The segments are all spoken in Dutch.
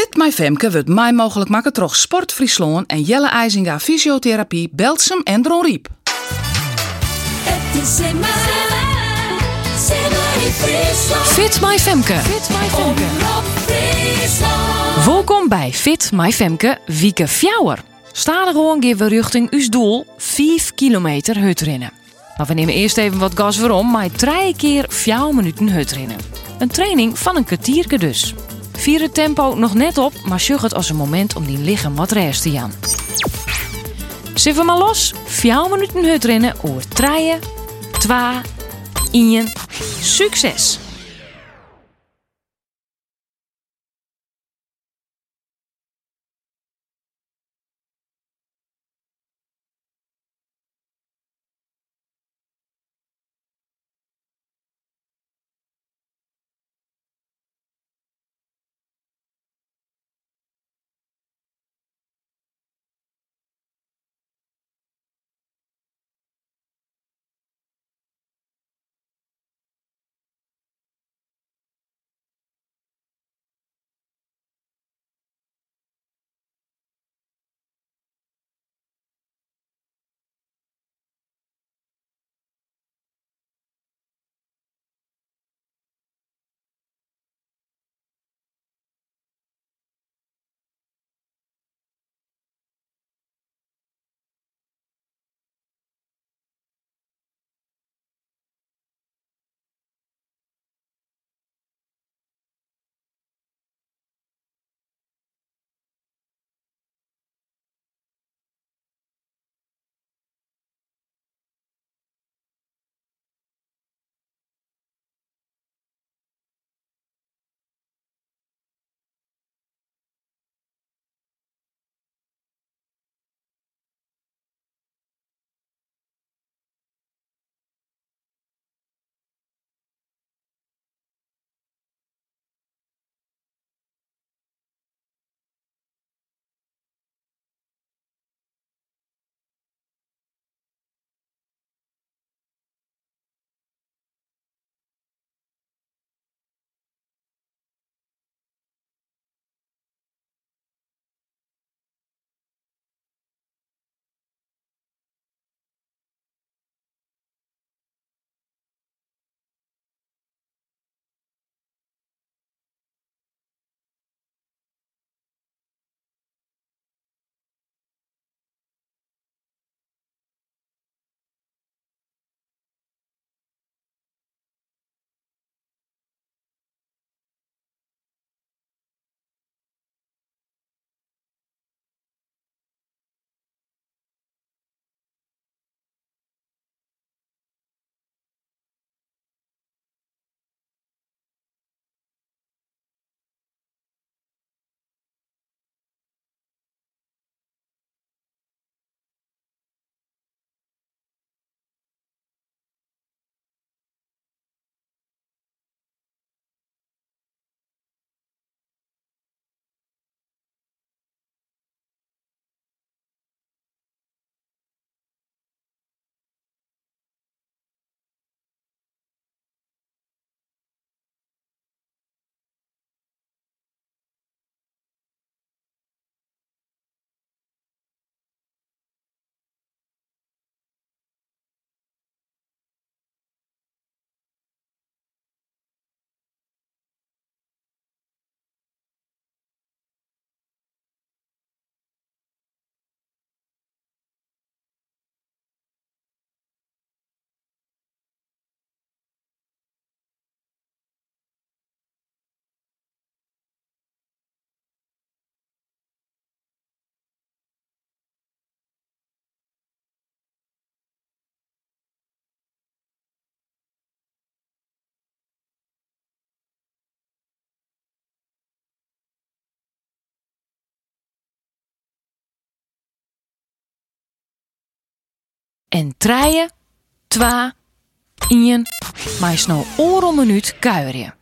Fit My Femke wordt mij mogelijk maken troch Sport Friesland en Jelle IJzinga Fysiotherapie, Belsum en Dron Riep. Fit My Femke. Fit My Femke. Welkom bij Fit My Femke Wieke Fjouwer. Stadig gewoon geven we richting uw doel 5 kilometer hutrennen. Maar we nemen eerst even wat gas waarom, maar drie keer 4 minuten hutrennen. Een training van een kwartierke dus. Vier het tempo nog net op, maar zug het als een moment om die lichaam wat rest te jan. Zit we maar los, 4 minuten hutrennen over 3, 2, 1. Succes! En treien, twa, ien, maar snel oor om minuut kuieren.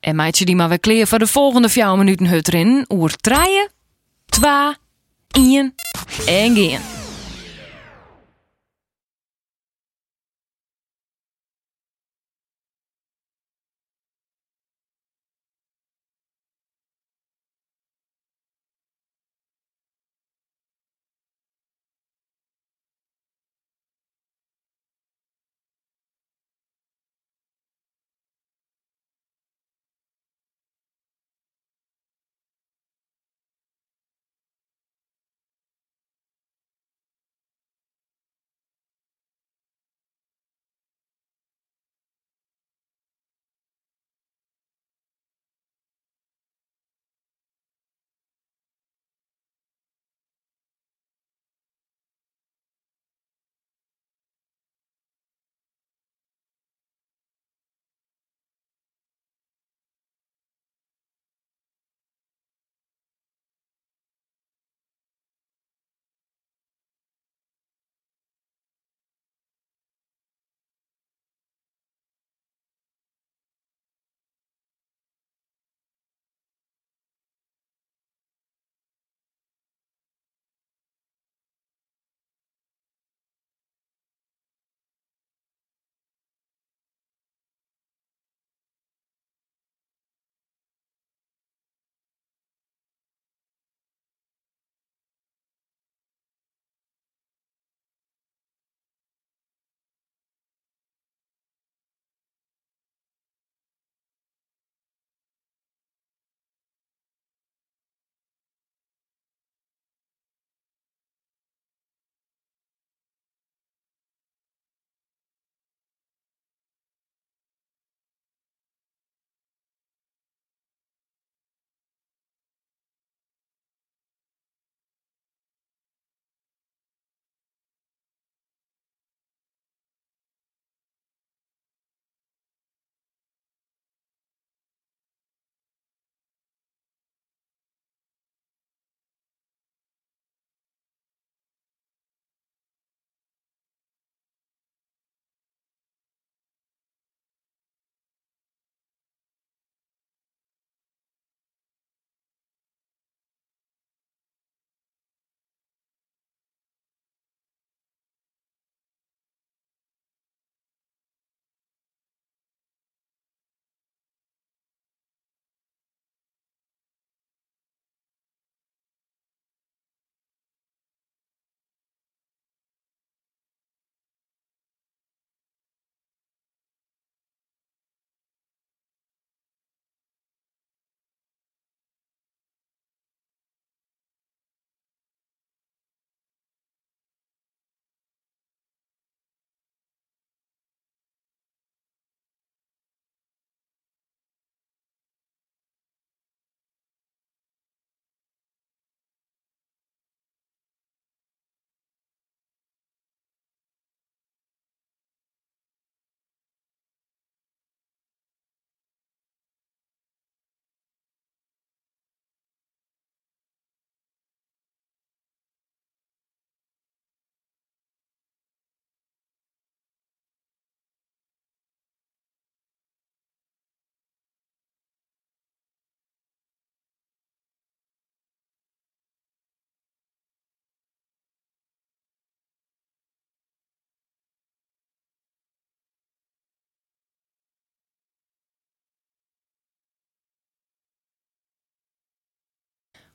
En meidje die maar weer kleer voor de volgende 4 minuten hut erin. Oer 3, 2, 1 en gaan.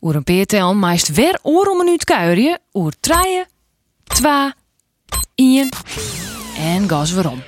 Oer een peertel meist weer oor om een minuut kuierje. Oer 3, 2, 1 en gas weer om.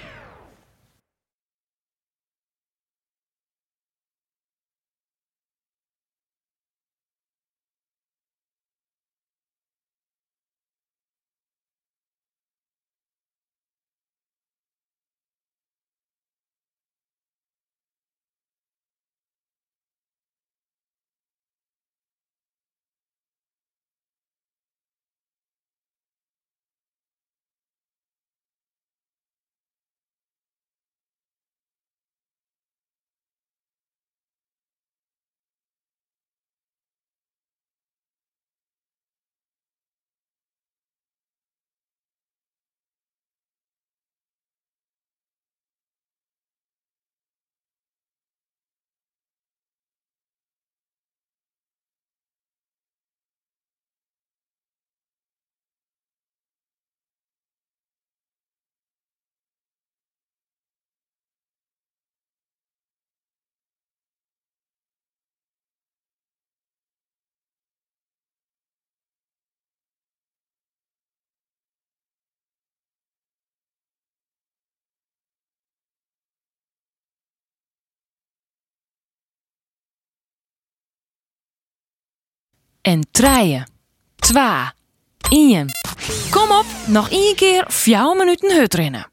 En treien, twa, ien. Kom op, nog één keer vier minuten hut rennen.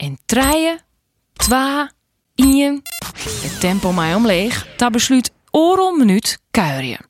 En treien, twa, ien. Het tempo mij omleeg, ta besluit oorl minuut kuierje.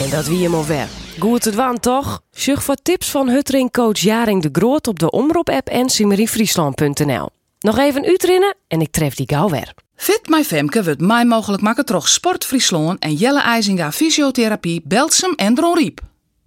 En dat wie hem alweer. Goed het waan toch? Zucht voor tips van Huttering coach Jaring de Groot op de Omroep-app en simeriefriesland.nl. Nog even uitrinnen en ik tref die gauw weer. Fit My Femke wordt mij mogelijk maken troch Sport Friesland en Jelle IJzinga Fysiotherapie Belsum en Dron Riep.